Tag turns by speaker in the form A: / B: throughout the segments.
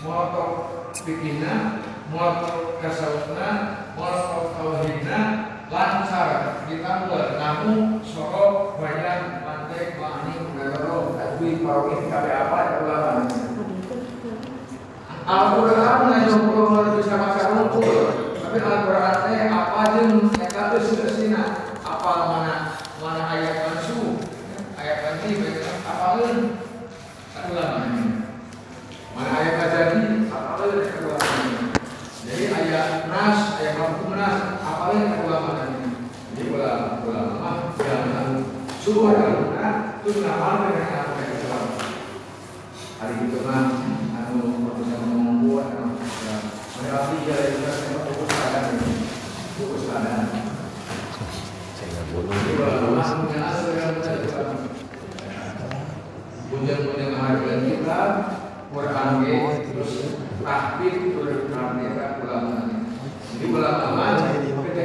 A: motor fikihna motor tasawufna motor tauhidna lancar ditambah. Namun sorok banyak mantek mani mengarok tapi parokin kabe apa ulama Al-Quran ngajong pulau bisa maca rungkul tapi Al-Quran apa aja mereka tuh sudah sina apa mana mana ayat nanti apa kan ulama mana ayat kajadi apa kan ulama jadi ayat nas ayat mampu kan ulama jadi ulama ulama suruh ada itu nama dengan apa yang ulama hari itu mah anu bisa membuat anu mereka tiga saya fokus pada fokus pada
B: Saya nggak boleh.
A: Bunjang-bunjang harga kita Berangge terus tahbib terus ulama Jadi ulama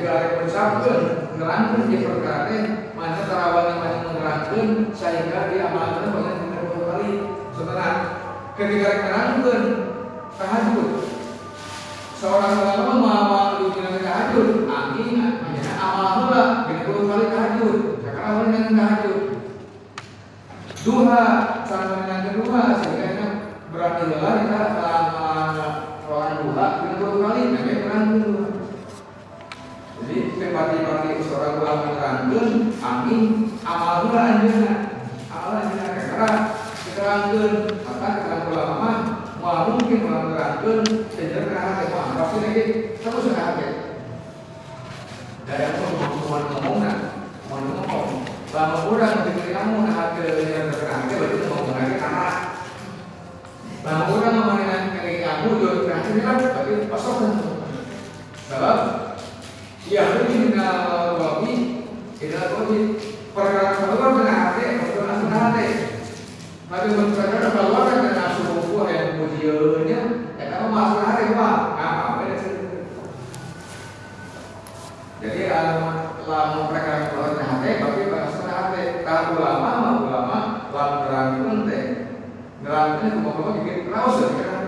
A: ketika ada mengucapkan Ngerangkan di perkara Mana terawal mana mengerangkan Sehingga diamalkan banyak beberapa kali Setelah ketika ngerangkan Tahajud Seorang ulama dunia tahajud Amin amal pula dengan kali tahajud sekarang dengan tahajud. Duha sama dengan kedua sehingga berarti lelah kita orang duha dengan kali berangkat dua jadi tempati-pati seorang ulama menerangkan amin amal pula anjana amal anjana kita rangkan maka kita ulama mah mau mungkin menerangkan sehingga kita pasti lagi terus sekarang dari aku mau ngomong nak mau ngomong bahwa orang diberi kamu nak ke yang terkenal berarti mau ngomong karena bahwa orang mengenai kali kamu jual terakhir kan tapi pasokan sebab ya ini dengan wabi kita wabi perkara keluar dengan hati perkara dengan hati tapi perkara keluar dengan suhu yang kemudiannya ya kamu masuk hati wah apa ini jadi lamun mereka keluar hati, bagi bahasa hati. Kalau ulama, mah ulama, lamun nerangkan teh, nerangkan itu mau bikin raus kan.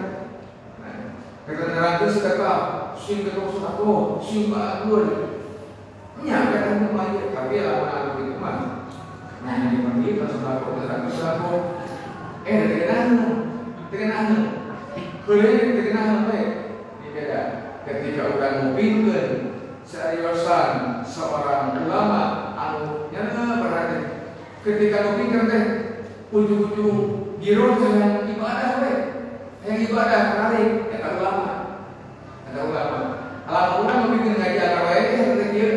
A: Mereka nerangkan sedekah, sing ketemu sedekah, sing bagus. Nya kan kemarin, tapi aku itu mah. Nah, ini pergi pas sedekah, nerangkan sedekah. Eh, dari mana? Dari mana? Kuliah dari mana? Ini beda. Ketika mau bikin seriusan seorang ulama anu nyana berarti ketika pikir teh ujung-ujung giro dengan ibadah we yang ibadah menarik kata ulama kata ulama alam ulama bikin ngaji agak wae teh kata kieu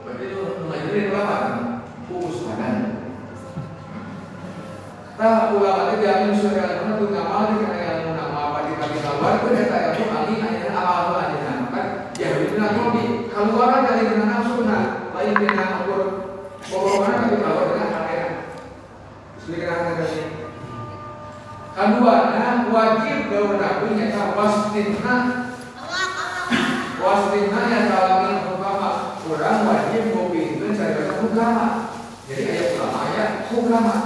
A: berarti itu ngajarin ulama fokus badan Tah ulama teh diamin surga mana tuh ngamal di kana yang apa di itu kan? Ukur dengan kedua wajib daun nabi nyata wastinna wastinna yang dalam hukama orang wajib itu cari baca hukama jadi ayat ulama ayat hukama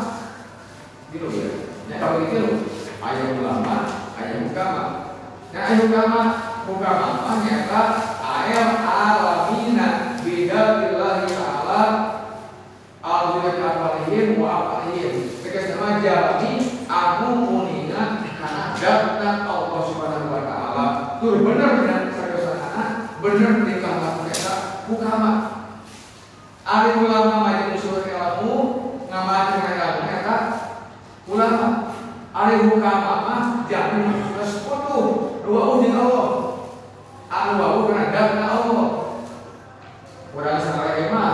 A: gitu ya. Ya kalau itu ayat ulama ayat hukama nah ayat hukama hukama nyata ayat alamina bidatillahi ta'ala al-bidat apalihim wa apalihim tegas nama jalani aku munina karena dapna Allah subhanahu wa ta'ala. Bener sadosana bener nikah laku kita hukama Ari ulama majlis usul ilmu ngamatin ilmu eta ulama Ari hukama mah jamin sekutu dua uji Allah. Anu kena dapna Allah. Orang salah mah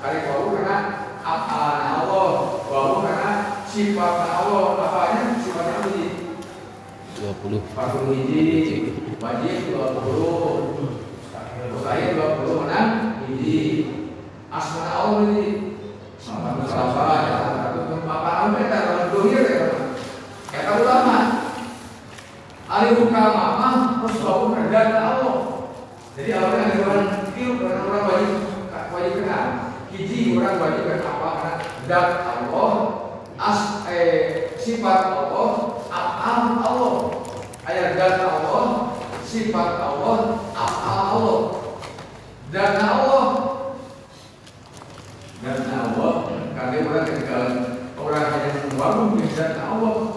A: kali wau kena apa Allah? Wau kena sifat Allah. Apanya sifatnya sih?
B: 20
A: 40 hiji wajib 20 saya 26 ini asmara Allah ini. Sama salah ya apa ambil dan kalau dunia ya kata ulama. Alih hukama mah Rasulullah kerjaan Allah jadi awalnya yang orang itu orang orang wajib wajib kenal. Kiji orang wajib apa? Karena dat Allah as eh, sifat Allah alam Allah. Ayat dat Allah sifat Allah afal Allah dan Allah. Dan Allah kalian orang ketika orang hanya membangun dan Allah.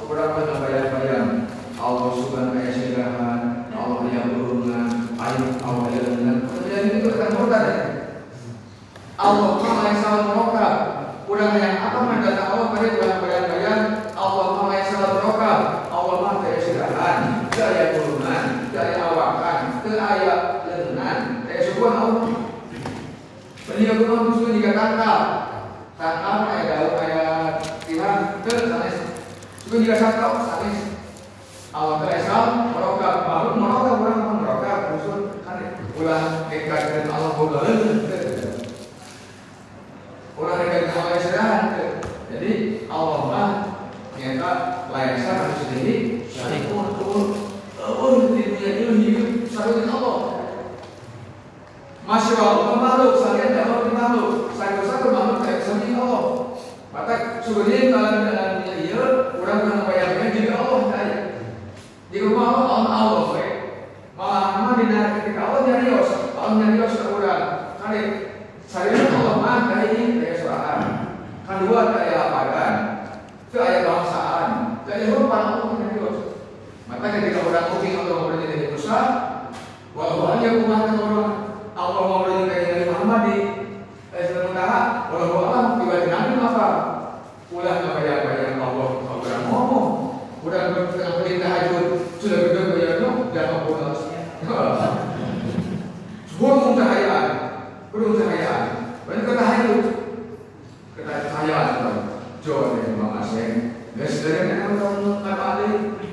A: kekayaan Tuhan. Jauh dari Bang Aseng. Dan sederhana kamu kata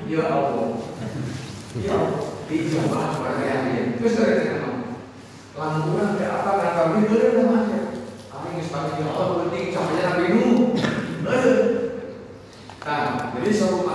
A: ya Allah. Ya, dicoba pertanyaannya. Terus sederhana lampuran ke apa kan kami beli namanya. Kami ngesepakati Allah penting cahaya Nabi Nuh. Eh. Nah, jadi semua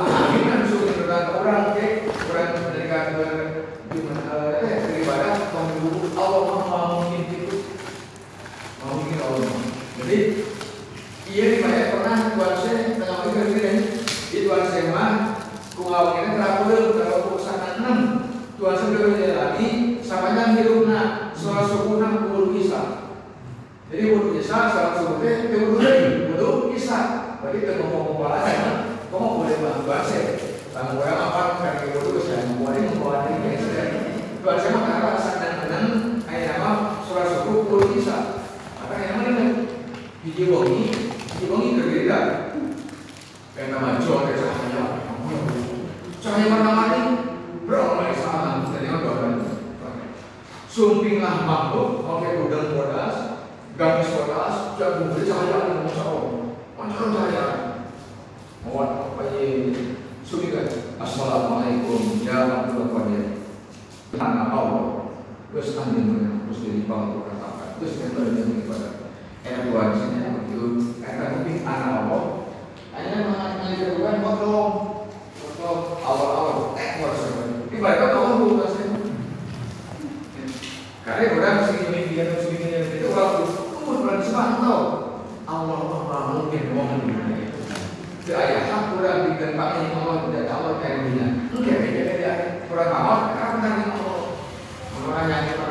A: Allah Maha mungkin wong Tidak ada hak kurang di tempat ini Allah tidak tahu kayak gimana. Tidak ada kurang tahu karena Allah. Orang yang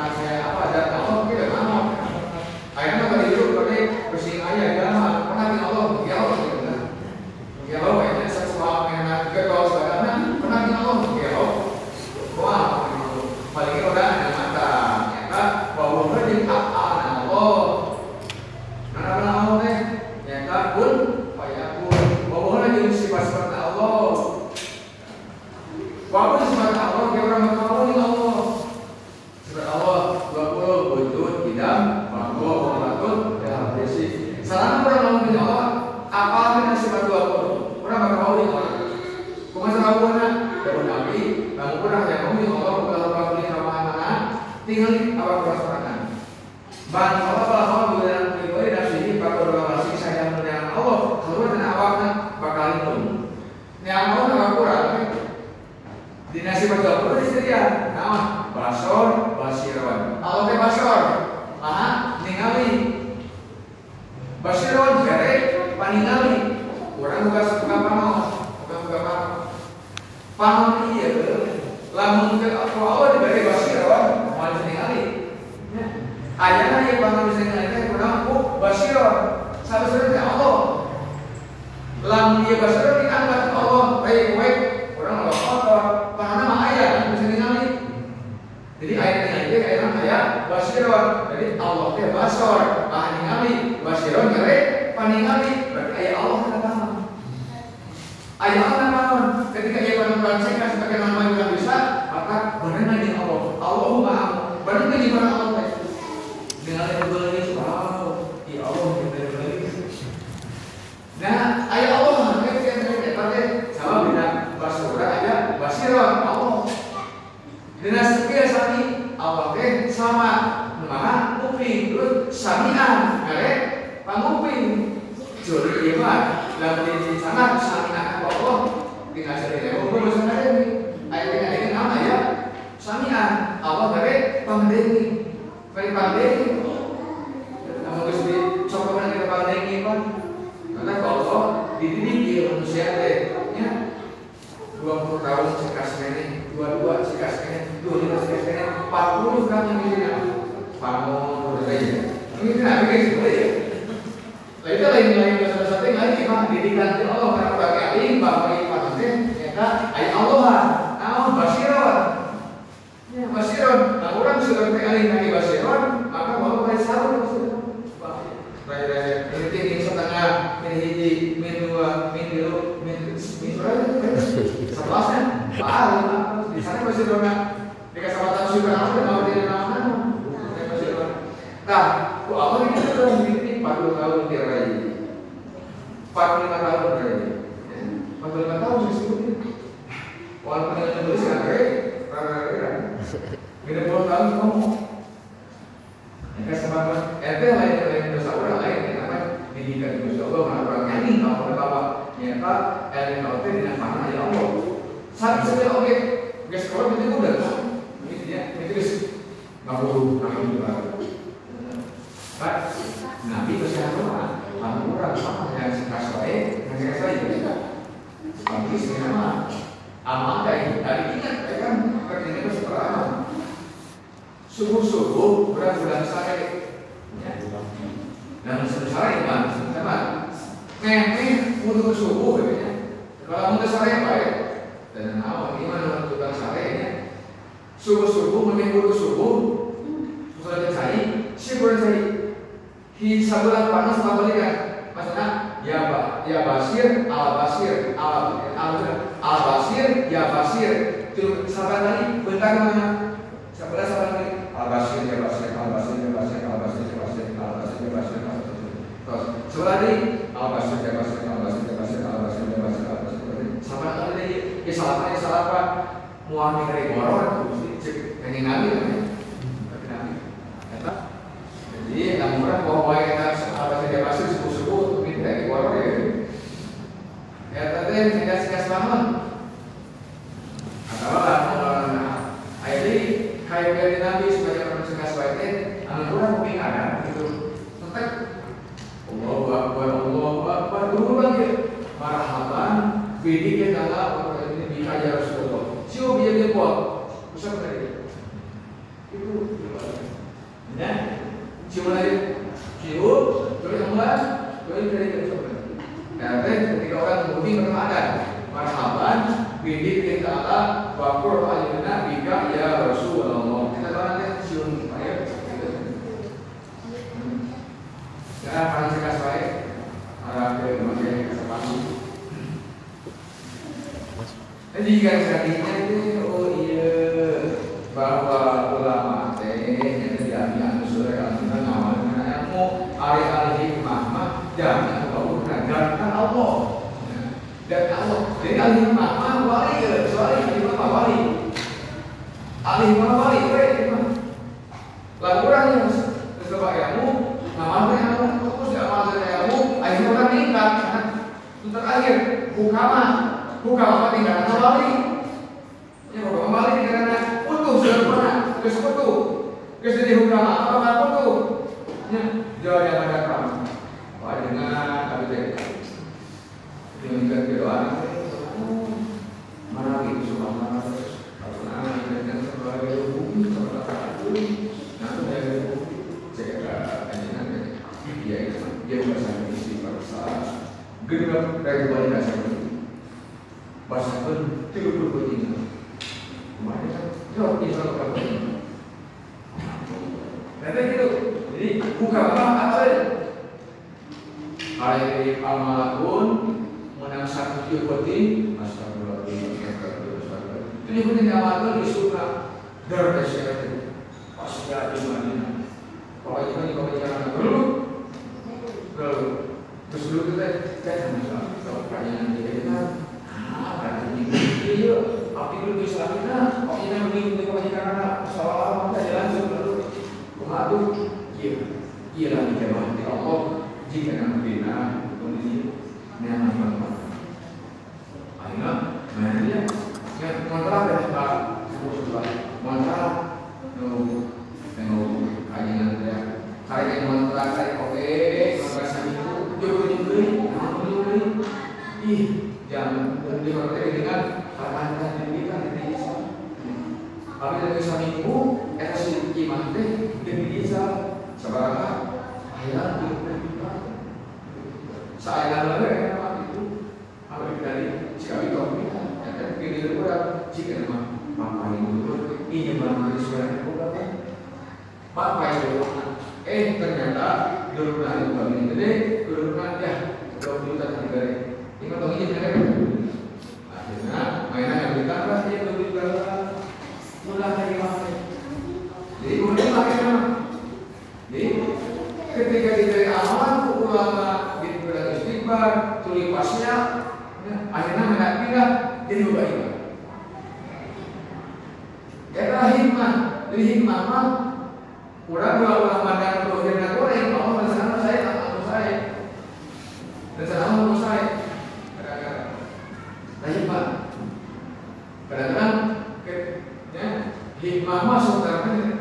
A: basor, paningali, basiron kere paningali. Berarti ayat Allah katakan. Ayat Allah katakan. Ketika ia mentranslekan sebagai nama yang bisa, maka benar di Allah. Allahumma benar di mana Allah teh. Dengan itu beli, wow, ya Allah kita beli. Nah, ayat Allah kan yang berarti sama beda basura ayat basiron Allah. Dengan sekian sani Allah teh sama maha kuping terus samian kare panguping jadi iya mah dalam di sana samian Allah dengan cerita oh gue masuk kare ini ayat ini nama ya samian Allah kare pangdengi kare pangdengi kamu harus dicoba kita pangdengi kan karena kalau dididik ya manusia teh ya 20 tahun sekas ini, 22 sekas ini, 25 sekas ini, 40 kan yang ini Pamor, udah aja. Ini kan apa sih boleh ya? Lah itu lain lain bahasa satu yang lain gimana? Didikan di Allah karena bagi alim bagi patutnya ya ayat Allah. Nah, basiron. Ya, basiron. Nah, orang sudah berkali lagi basiron, maka baru kayak sarung Raya ini tinggi setengah, min hiji, min dua, min dulu, min min berapa? Sebelasnya, baru. Di sana masih dona dikasih kesempatan sudah apa? Mau di nama Nah, ku Allah ini sudah memiliki 40 tahun di raya. 45 tahun raya. 45 tahun disebutnya. Walaupun dengan menulis kan raya, raya, Beda puluh tahun kamu. Ya kesempatan, ente lain lain dosa orang lain, kenapa didikan Gusti Allah mana orang kalau orang bawa nyata eling kau dengan mana ya Allah. Saat saya oke, guys kalau itu udah, itu dia, itu guys, nggak perlu, nggak perlu Pak, Nabi bersama kamu orang sama yang sekas baik, yang sekas baik juga. Tapi sekarang amal dari dari ingat kan kerjanya itu setelah subuh subuh bulan bulan sare. Dan subuh sare gimana? Sama. Meme untuk subuh ya. Kalau untuk sare baik. Dan awal gimana untuk sare ya? Subuh subuh mending subuh. Misalnya cari, si bulan cari di sebelah panas kembalikan maksudnya ya ba, ya basir al basir al al al basir ya basir itu sampai tadi bentar mana sampai tadi al basir ya basir al basir ya basir al basir ya basir al basir terus sebelah tadi al basir ya basir al basir ya basir al basir ya salah ya salah muami dari boror cek pengen nabi jadi yang murah bahwa kita apa saja masuk subuh-subuh minta di warung ya. Ya tadi tidak sekas bangun. Atau lah ayat ini kayak dari Nabi sebagai orang sekas baiknya, anak murah mungkin ada gitu. Tetap Allah Akbar, Allah Akbar dulu lagi. Marhaban, bidik kita lah orang ini dikajar Rasulullah. Siapa dia dia buat? Usah tadi. Itu ya. Cium lagi, cium, terus kemudian, terus dari itu Karena ketika orang mengundi bermadan, marhaban, bidik kita Allah, wakur ayyuna bika ya Rasulullah. Kita tahu nanti cium ayo. Ya, kalau sekas baik, arah ke memakai kesempatan. Jadi kan tadinya itu, oh iya, bahwa ulama teh yang diambil surah hari-hari hikmah mah jangan kau gantikan Allah dan Allah jadi ahli hikmah mah wali ke soalnya hikmah mah wali ahli hikmah wali hikmah lalu orang yang coba ilmu nama ilmu fokus di amal ilmu akhirnya orang meningkat terakhir hukama hukama tinggal wali ya hukama wali karena putus sudah pernah terus putus terus jadi hukama pasti ada di Kalau itu dulu, dulu. Dulu kita kita misalnya kalau pertanyaan ah ini iya tapi dulu di kok ini soal apa kita jalan dulu. Kemadu, iya, iya lah dijawab di Allah jika nanti nah, kemudian de mamá soterrante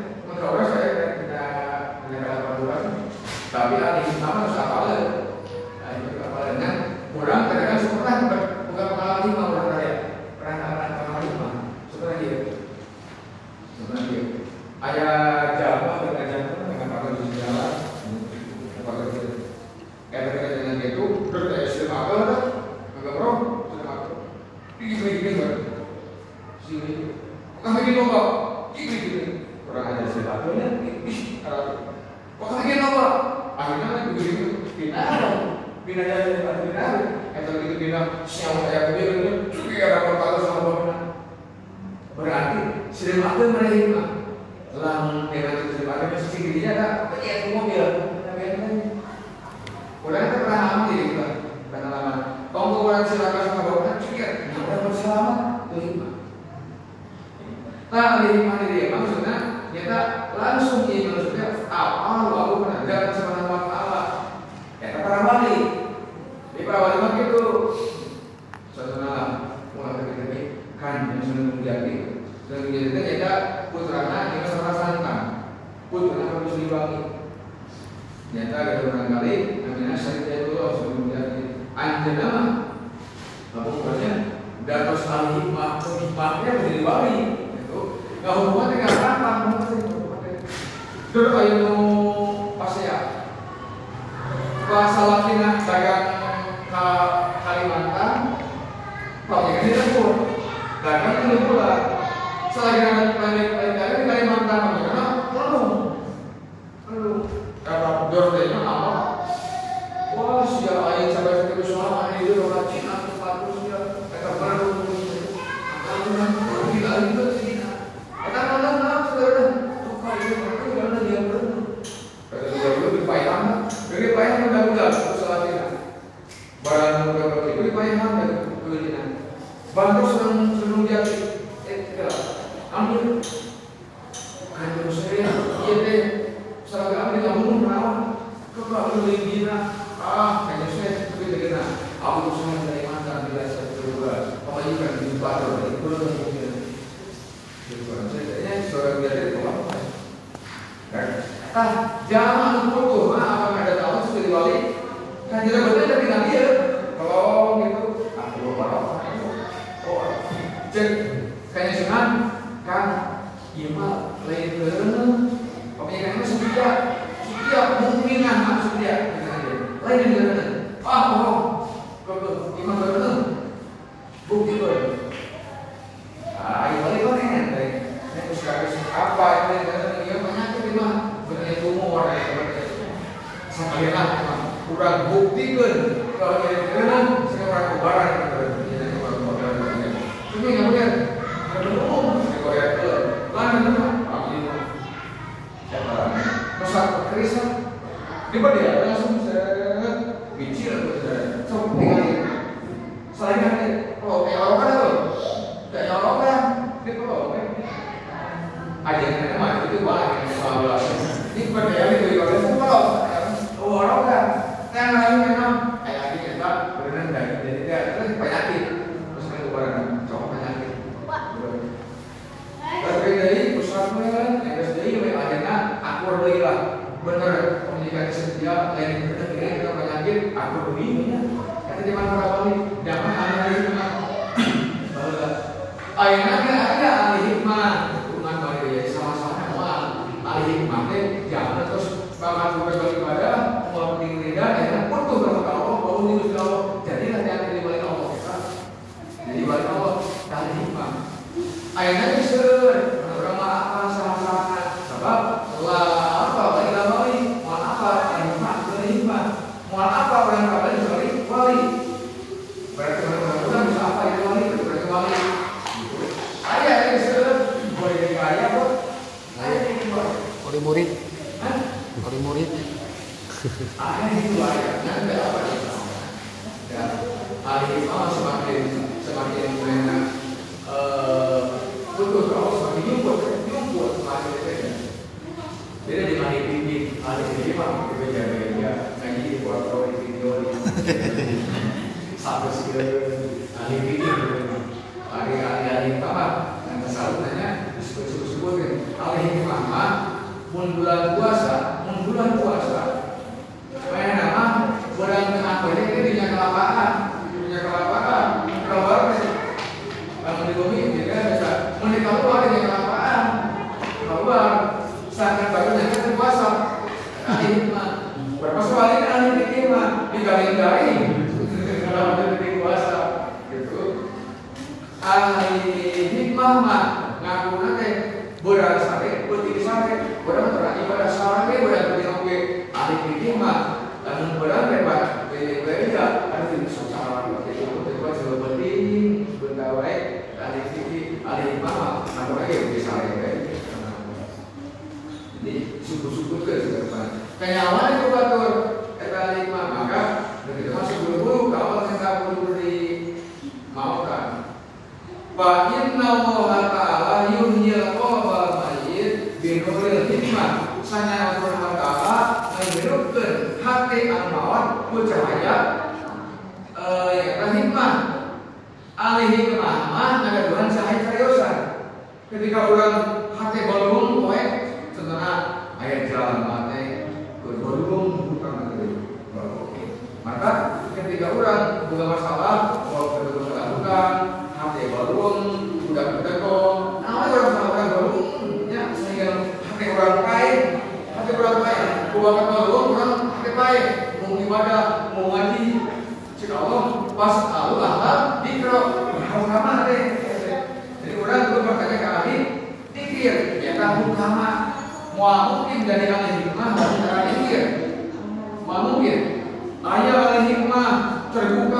A: Selagi ada kalimantan, Kalimantan,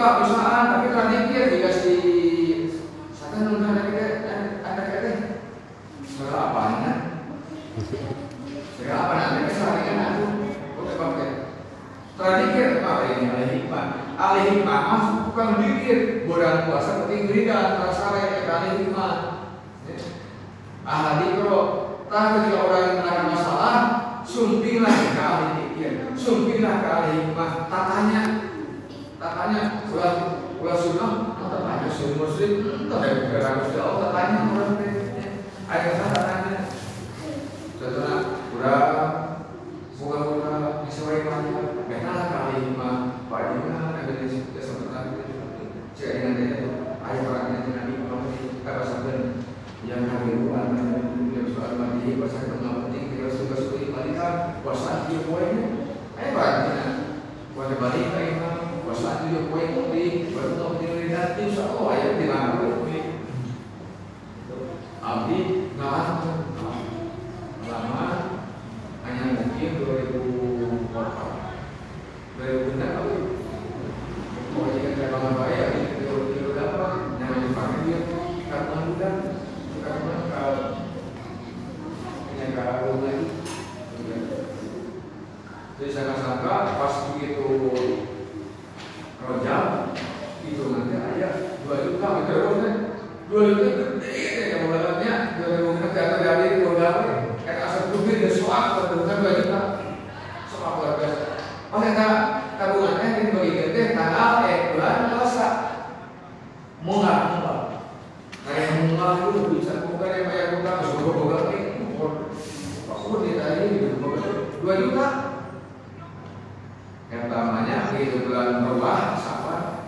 A: pak perusahaan tapi tradikir dia si satu nunda ada kita? Ada kita segala apa nih segala apa nanti kesalahan aku oke pakai terakhir pak ini? Alih hikmah. Alih hikmah. Masuk bukan dikir bodang puasa penting gerida terasa rek alih hikmah. Ya. Ahli pro tak orang yang masalah sumpilah ke alih pikir sumpilah ke alih hikmah. Tatanya tanya pulang pulang sunnah, tak ya, tanya muslim, tak tanya orang Allah, tak tanya orang lain. Ayat negatif Allah yang dilarang.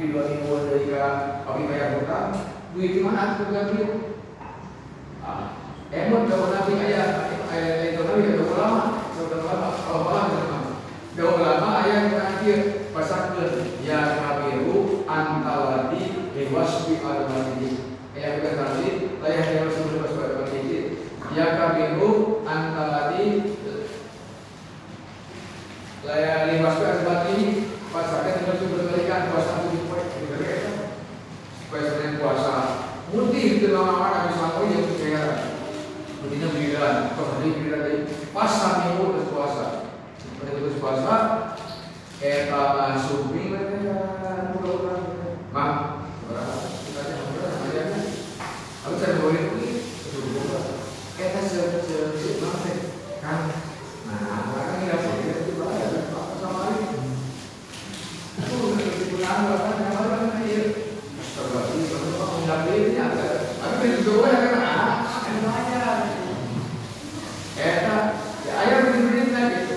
A: Di dua minggu dari ke kami bayar hutang duit di mana? Aku ah emot jauh nabi ayah ayah itu nabi jauh lama jauh lama kalau lama jauh lama ayah yang terakhir pasangkan ya kabiru antaladi dewasbi al-masjid ayah bukan tadi ayah dewasbi al-masjid ya kabiru antaladi Laya limas ke tempat ini pasakan dengan sumber kebaikan puasa tujuh poin supaya selain puasa mutih itu nama mana bisa kau yang percaya mutinya bidan kau hari bidan dari pasar minggu terus puasa pada terus puasa eta masuk minggu mereka pulau orang mak kita jangan berapa aja kan aku saya boleh pergi kita se se se kan nah orang ini apa ya itu bahaya sama lagi itu kegunaan apa yang orang ini seperti itu mengambilnya tapi itu juga ya kan ah yang banyak eta ya ayam beri gitu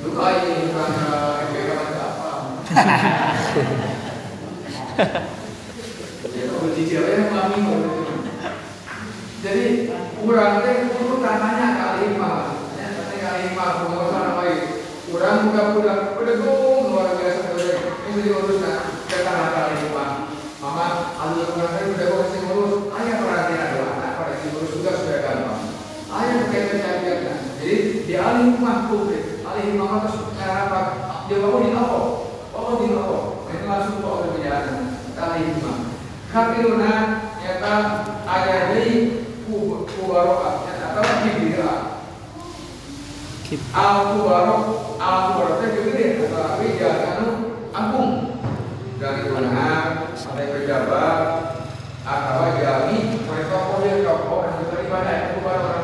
A: lu kayak ini karena MBK macam apa ya kalau cicil ya mami jadi kurang teh kudu tanahnya kali lima ya tanahnya kali lima pengawasan apa itu kurang buka buka udah gong luar biasa udah ini diuruskan ke tanah kali lima mama alur kurang teh udah gong sih ngurus. Ayah perhatian ada anak pada si ngurus juga sudah gampang. Ayah kayak kejadian jadi di alih rumah publik. Alih rumah terus apa? Dia bawa di apa bawa di apa ini langsung ke penjara alih rumah. Kapiluna nyata ada di kubarokah. Atau kibira al kubarok al kubarok itu gede tetapi jangan agung dari mana ada pejabat atau jami mereka boleh rokok dan juga ibadah itu kubarok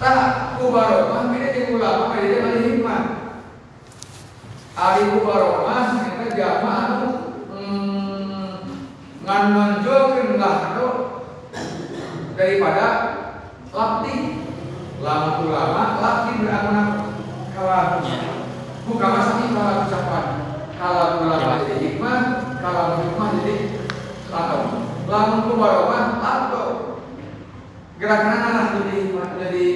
A: tak kubarok mah beda dengan ulama beda dengan hikmah ahli kubarok mah kita jama anu ngan menunjukkan lah daripada lakti lama ulama lakti beramal kalau bukan masalah kalau ucapan kalau ulama jadi hikmah kalau hikmah jadi lato lama kubarokah lato gerakan anak jadi hikmah jadi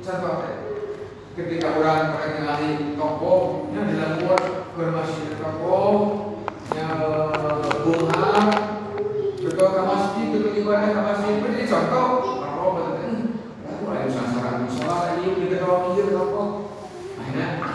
A: contoh ketika orang yang ahli toko yang dalam buat bermasjid toko yang bunga betul ke masjid betul ibadah ke masjid itu jadi contoh. Kalau betul aku ada sasaran musola tadi di kedua mikir apa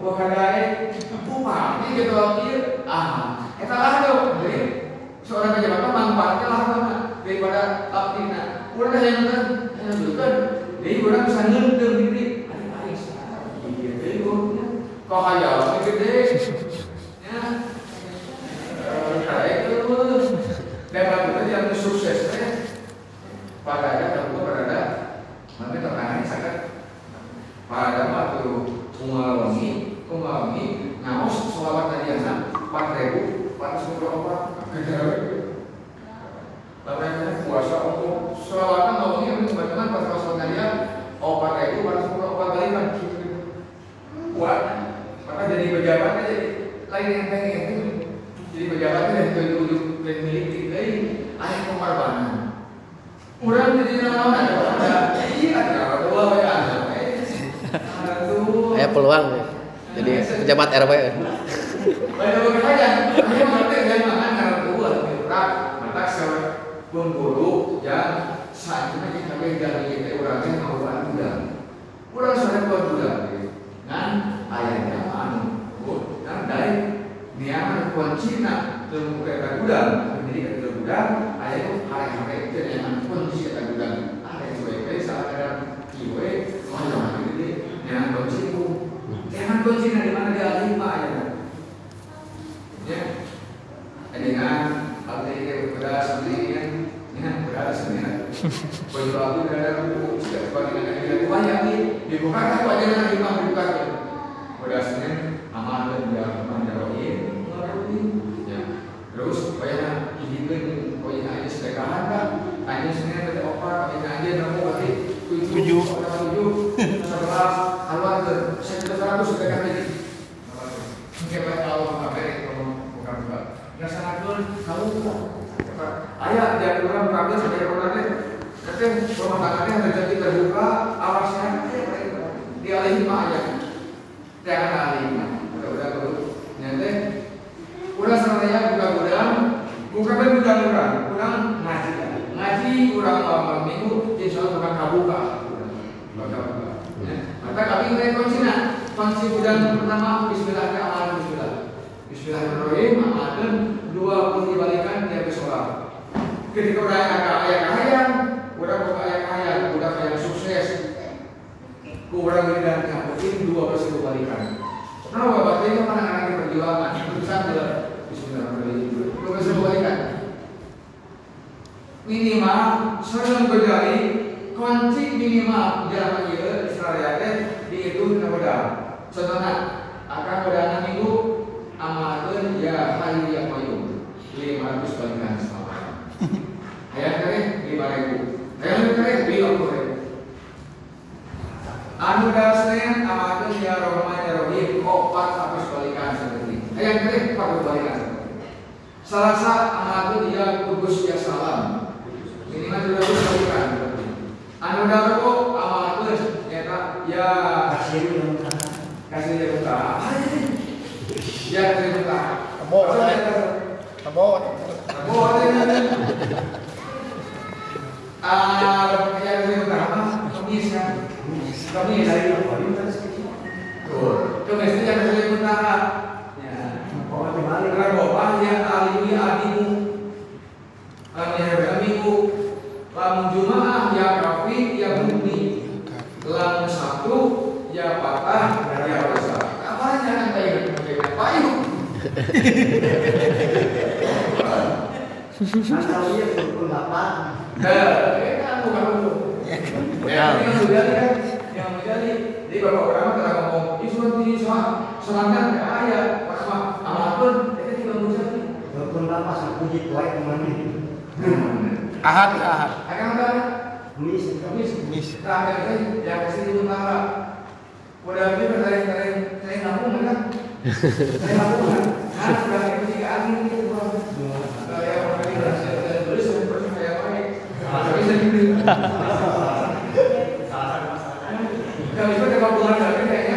A: Wakadai bupati gitu lagi ah kita seorang pejabat manfaatnya lah mana daripada bisa diri jadi kok gede ya kayak itu memang itu yang suksesnya pada ada tentu berada nanti terangani sangat pada waktu mengalami mengalami ngaos selawat tadi anak empat ribu empat ratus empat Lalu puasa untuk selawatan ngomongnya teman-teman pas selawat tadi oh empat ribu empat jadi nama ada iya ada dua ya ada tuh
B: Saya peluang ya. Jadi pejabat RW.
A: banyak banget aja ini ngerti kan makan karena dua berat mata sewa guru yang saat ini kita pegang kita orangnya mau udah udah sudah buat udah kan ayahnya anu dan dari niaman kunci nak temu kata gudang jadi kata gudang ayah itu hari-hari itu yang kunci kata gudang ada yang sebaik-baik saat ada kiwe mana jadi niaman kunci itu niaman kunci di mana dia lima ya. Ya dengan arti beras sendiri kan ya. Beras sendiri baju aku ada buku tidak negara banyak nih dibuka kan wajahnya lima dibuka berasnya aman dan dia mendaroin ya terus banyak dibikin koin aja sedekahan kan aja sebenarnya pada opat koin aja namu berarti tujuh tujuh sebelas keluar ke seratus sedekah lagi mungkin banyak kalau kabar kalau bukan bukan ya sangat pun kamu ayah dia kurang kabel sampai orangnya Katanya rumah tangannya rezeki terbuka, awasnya dialihin mah aja jangan alih udah-udah dulu nyata udah selesai buka gudang buka kan gudang orang kurang ngaji ngaji kurang lama minggu insya Allah bukan kabuka buka buka maka kami mulai kunci nah kunci gudang pertama Bismillahirrahmanirrahim Bismillah Bismillahirrahmanirrahim amalan dua puluh dibalikan dia bersolat ketika udah agak ayah kaya udah buka ayah kaya udah kaya sukses kurang dan ini dua persen balikan. Nah, bapak itu mana anak perjuangan itu sambil Bismillahirrahmanirrahim. Dua persen balikan. Minimal sering berjari kunci minimal jalan iya Israel di itu kepada contohnya akan pada minggu amalkan ya hari yang mayu lima ratus balikan sama. Ayat kare lima ribu. Ayat kare lima puluh ribu. Anu dasnya amatun ya Rahman ya Rahim opat habis balikan seperti Ayat kering pakai balikan seperti Selasa amatun ya kudus ya salam. Minimal sudah kudus balikan Anu darbo amatun ya? Ya kasih kasih ya buka Ya kasih buka
C: Abo, abo,
A: Abo ada Ah, ya kasih buka apa? Kemis ya kami dari Tuh, kemestinya kesulitan utara. Ya. Karena bapak yang alimi adimu, kami hari minggu, lamun jumaah ya kafi ya bumi, sabtu ya patah ya rusak. Apanya kan kayak kayak payung. Nah, kan bukan itu. Ya, ini sudah kan yang menjadi di bapak ulama telah ngomong isu ini soal selangkan ayat rahmah amalun itu juga menjadi
C: ahad, ahad.
A: akan ada
C: Mis.
A: Kamis terakhir ini yang kasih utara. Udah ini dari dari saya ngomong kan? Saya ngomong kan? Nah sudah itu tiga angin itu saya saya tulis sampai percaya baik tapi saya Kalau itu kalau pulang dari kayaknya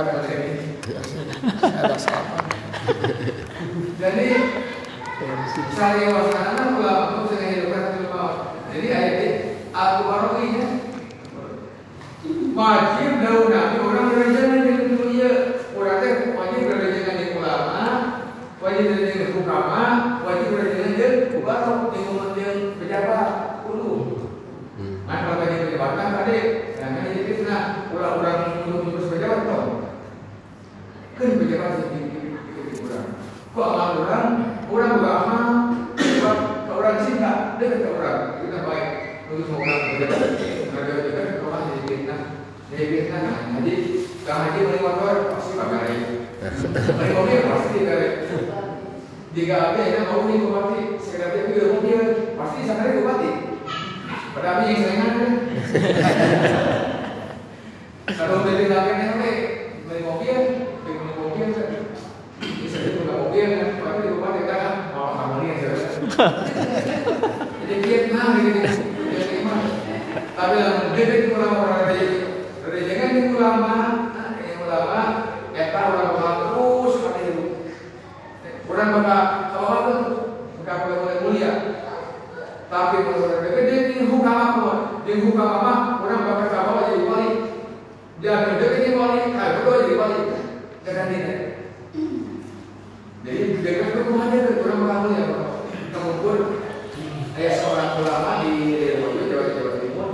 A: Obrigado, DKAB ya mau nih
C: bupati. Sekarang
A: oh, dia udah mobil pasti disangkanya bupati. Pada abi yang saingan kan? Ya. Ya, ya, kan? Kalau udah dilakukan RW beli mobil beli mobil bisa jadi nggak mobil kan? Tapi di bupati kan? Mau kamu nih ya jadi dia kenal gitu jadi tapi yang gede kurang orang dari dari jangan kurang mahal orang dia ni pun dia hukum apa? Orang bakal ah, sama jadi wali dia ada dia jadi wali kalau dua jadi wali jangan dia jadi dengan ke mana orang kamu ya kemudian ayah seorang ulama di Jawa Jawa Jawa Timur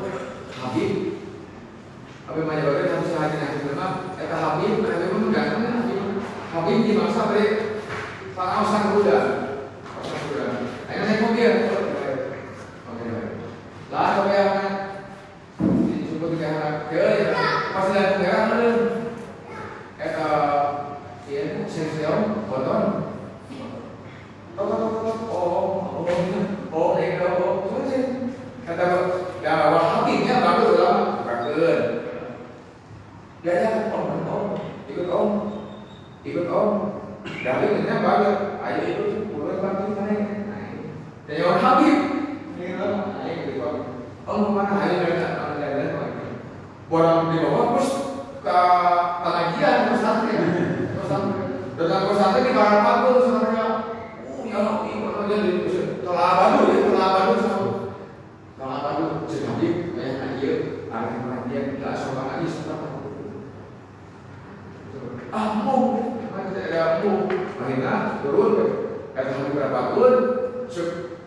A: Habib. Habib Majabaga kamu sahaja nak kenal kata Habib ada memang Habib. Habib di masa Pak Ausan Buddha.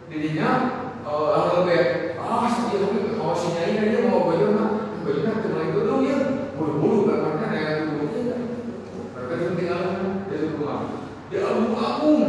A: dirinya uh, kayak ah si dia oh si nyai dia mau baju mah baju mah cuma itu dong ya buru buru gak karena ya buru buru mereka tinggal dia tuh dia album album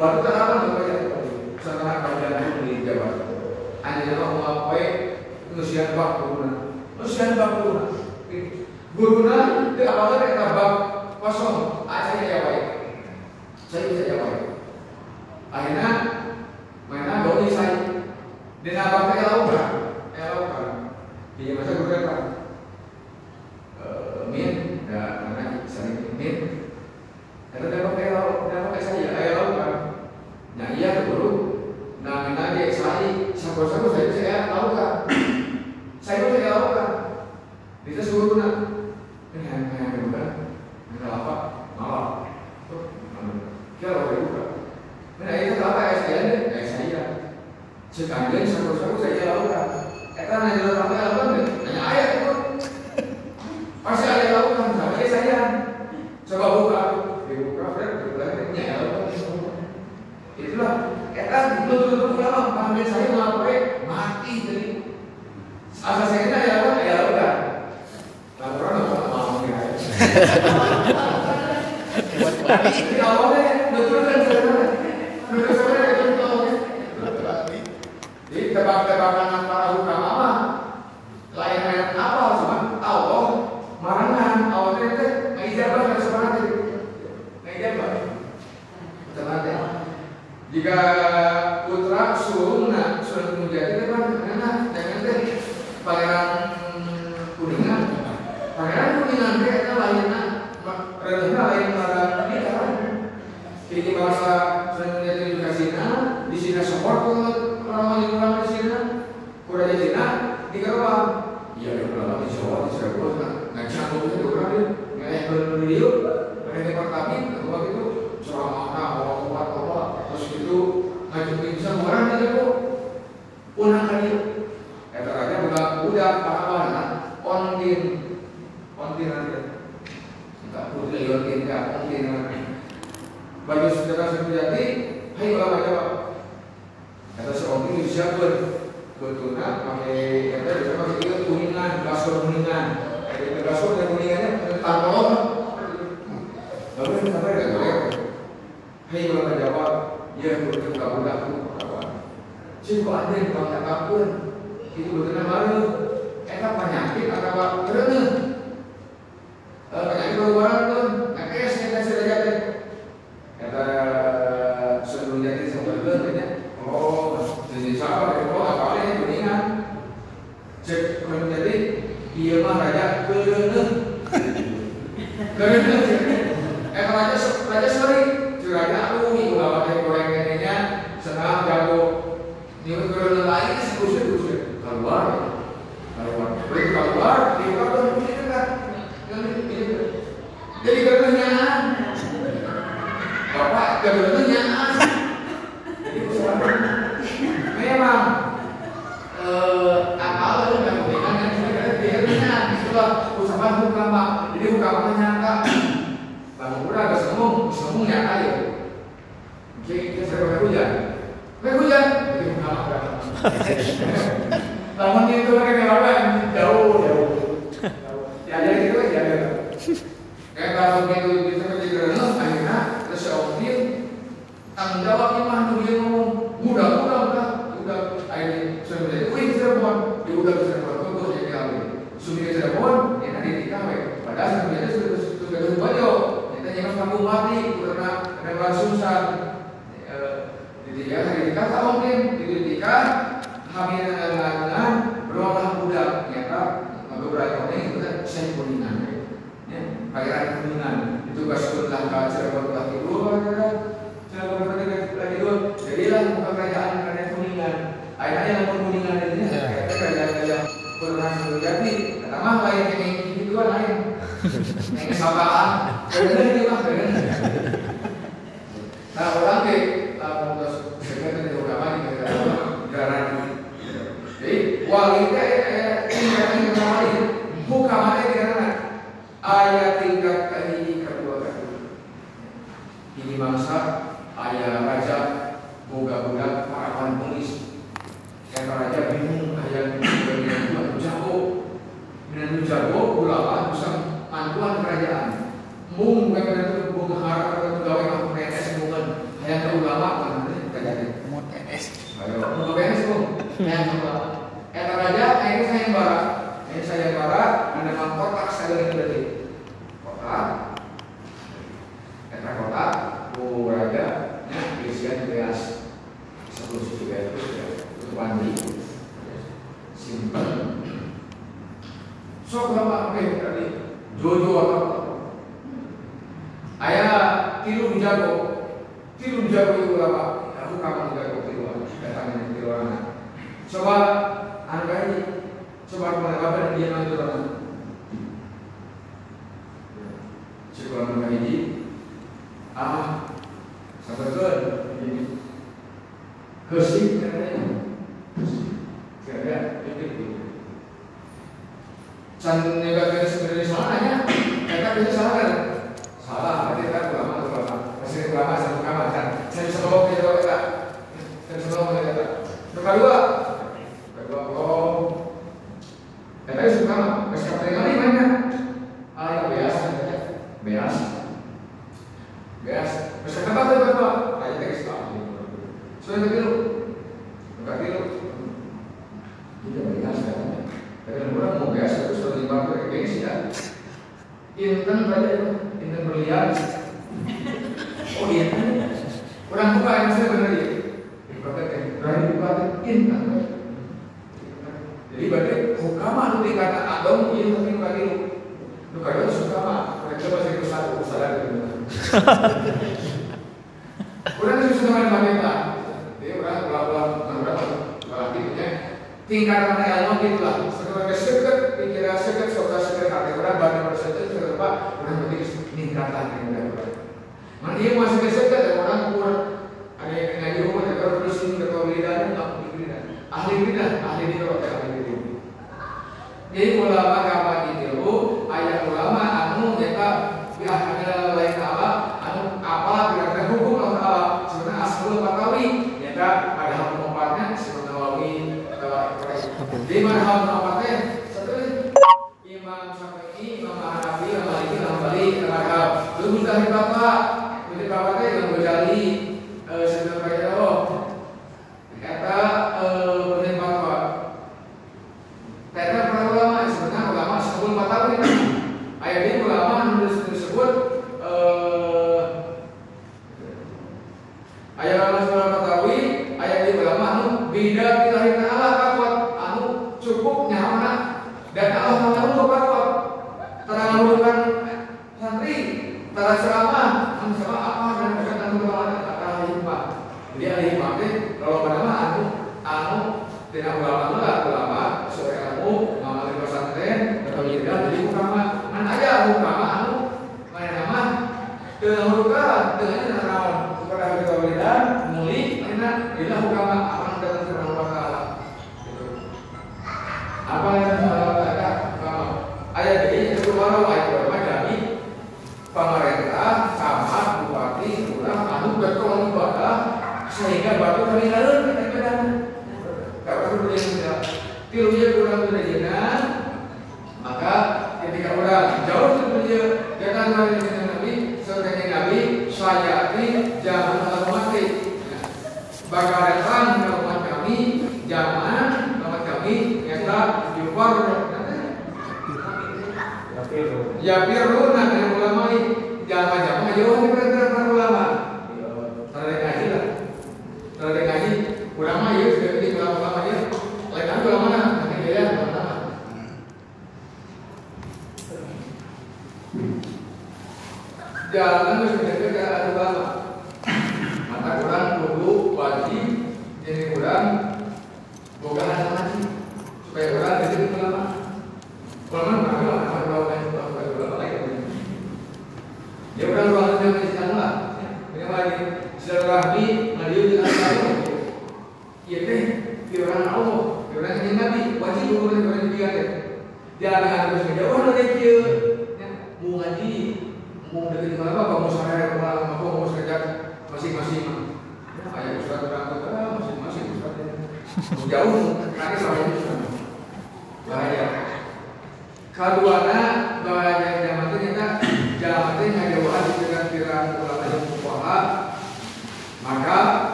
A: Baru kenapa nggak namanya setelah kalian di Jawa? Anjala melapai nusian ya? bak guruna. Nusian bak guruna. Guruna di awalnya kita bak kosong. Aja ya baik. Saya bisa jawab. Ya? Akhirnya mainan doi saya. Di nama Mickey Mouse murah gak semung, semung ya ayo. Jadi kita saya pakai hujan, pakai hujan, jadi mengalah datang. Namun itu mereka ngelarang jauh jauh. Ya jadi itu ya jadi. Kayak kalau gitu itu seperti renung akhirnya tersyautin tanggung jawab imah nungguin ngomong mudah mudah mudah mudah akhirnya sudah menjadi wih saya buat ya udah bisa buat tuh jadi kami Sudah saya kamu mati karena karena susah jadi ya hari nikah tak mungkin gitu nikah hamil dengan anak berolah ya pak. Beberapa orang itu kan saya kuningan ya pangeran kuningan. Itu kasurlah ke Cirebon lagi dulu kan Cirebon lagi dulu jadilah bukan kerajaan kerajaan kuningan. Akhirnya yang kuningan ini
C: ya.
A: ya, kerajaan kerajaan pernah melihat nih nama lain yang gitu kan lain. Yang sabahan tingkatan yang udah berat. Nah, dia masih keset kan, ada orang kurang ada yang ngaji rumah ada orang di sini atau lidah nggak ahli bidah Herr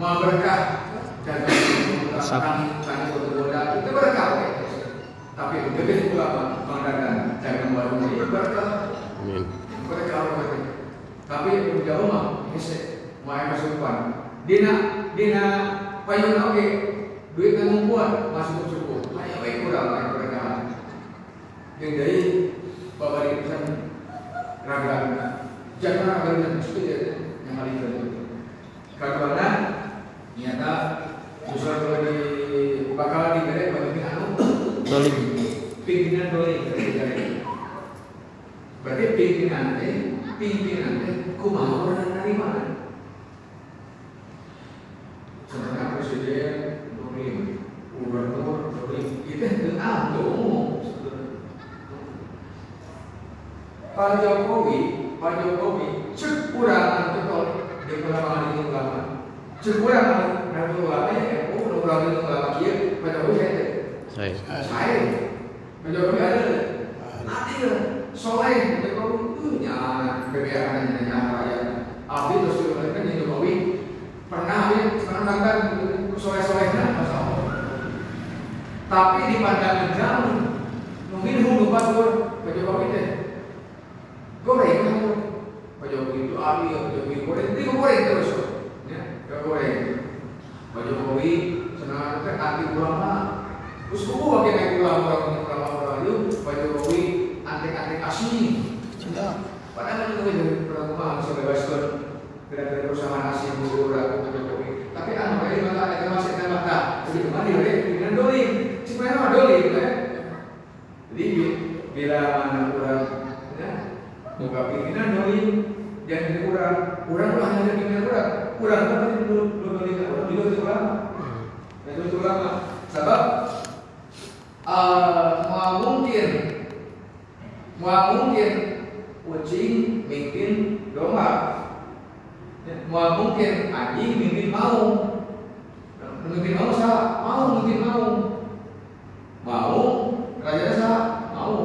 A: kira-kira. Mau berkah. Dan kami kami bergoda itu berkah tapi lebih ulama mengadakan jangan baru ini berkah.
B: Amin.
A: berkah tapi jauh mah hese mau masukan dina dina payung oke duit kan ngumpul masuk cukup hanya baik kurang baik berkah yang dari bapak di pesan raga jangan raga dan itu yang paling itu karena nyata Justru kalau di bakal diberi bagi anu
B: Dolim.
A: pimpinan doi berarti pimpinan teh pimpinan teh kumaha orang dari mana sebenarnya presiden dolim gubernur dolim itu itu anu umum Pak Jokowi Pak Jokowi cek kurang betul di pelapangan itu ulama cek kurang dan ulama ya oh ulama itu ulama kia Pak Jokowi saya
B: Saya.
A: saya Pak Jokowi ada nanti ya soleh Pak Jokowi itu nyala BBM hanya nyala ya Abi terus diberikan di Jokowi pernah ya sekarang kan soleh solehnya masa Allah tapi di pandangan jauh mungkin hulu lupa tuh Pak Jokowi teh goreng kamu Pak Jokowi itu Abi Pak Jokowi goreng itu goreng terus ya goreng Pak Jokowi senang kan anti ulama Kayak ulama orang ulama orang itu Pak Jokowi antek-antek.
C: Sudah.
A: Padahal itu dari peragama bisa bebaskan dari perusahaan asing dulu ragu Pak Jokowi. Tapi anu ini mata itu masih ada mata. Jadi ke mana dari dengan dolim. Cuma nama dolim ya. Jadi bila mana orang ya buka pimpinan dolim jangan jadi kurang kurang lah hanya pimpinan kurang kurang kan itu belum dolim orang juga itu ulama. Itu ulama. Sebab uh, mungkin mau mungkin kucing mimpin domba mau mungkin anjing mimpin mau mimpin mau salah mau mimpin mau mau raja salah mau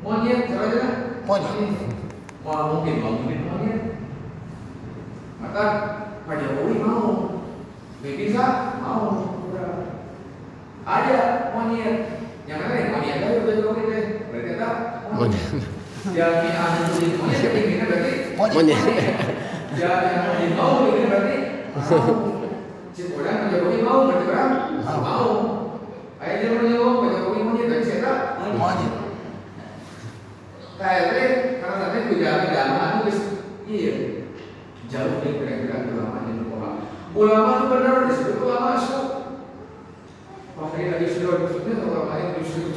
A: monyet raja
C: Monyet.
A: mau mungkin mau mimpin monyet maka Pak Jokowi mau mimpin salah mau ada monyet. Yang mana monyet aja udah Jokowi deh berarti tak
B: Monyet.
A: jadi anu di monyet pimpinnya berarti
B: Monyet.
A: jadi di mau pimpinnya berarti? Mau si orang Jokowi mau berarti orang mau ayo dia mau Jokowi monyet dari saya
C: Monyet.
A: kayak tadi karena tadi tidak tidak guys iya. Jauh dari kira-kira ulama yang ulama ulama itu benar disebut ulama su Makanya lagi sudah disebutnya ulama yang justru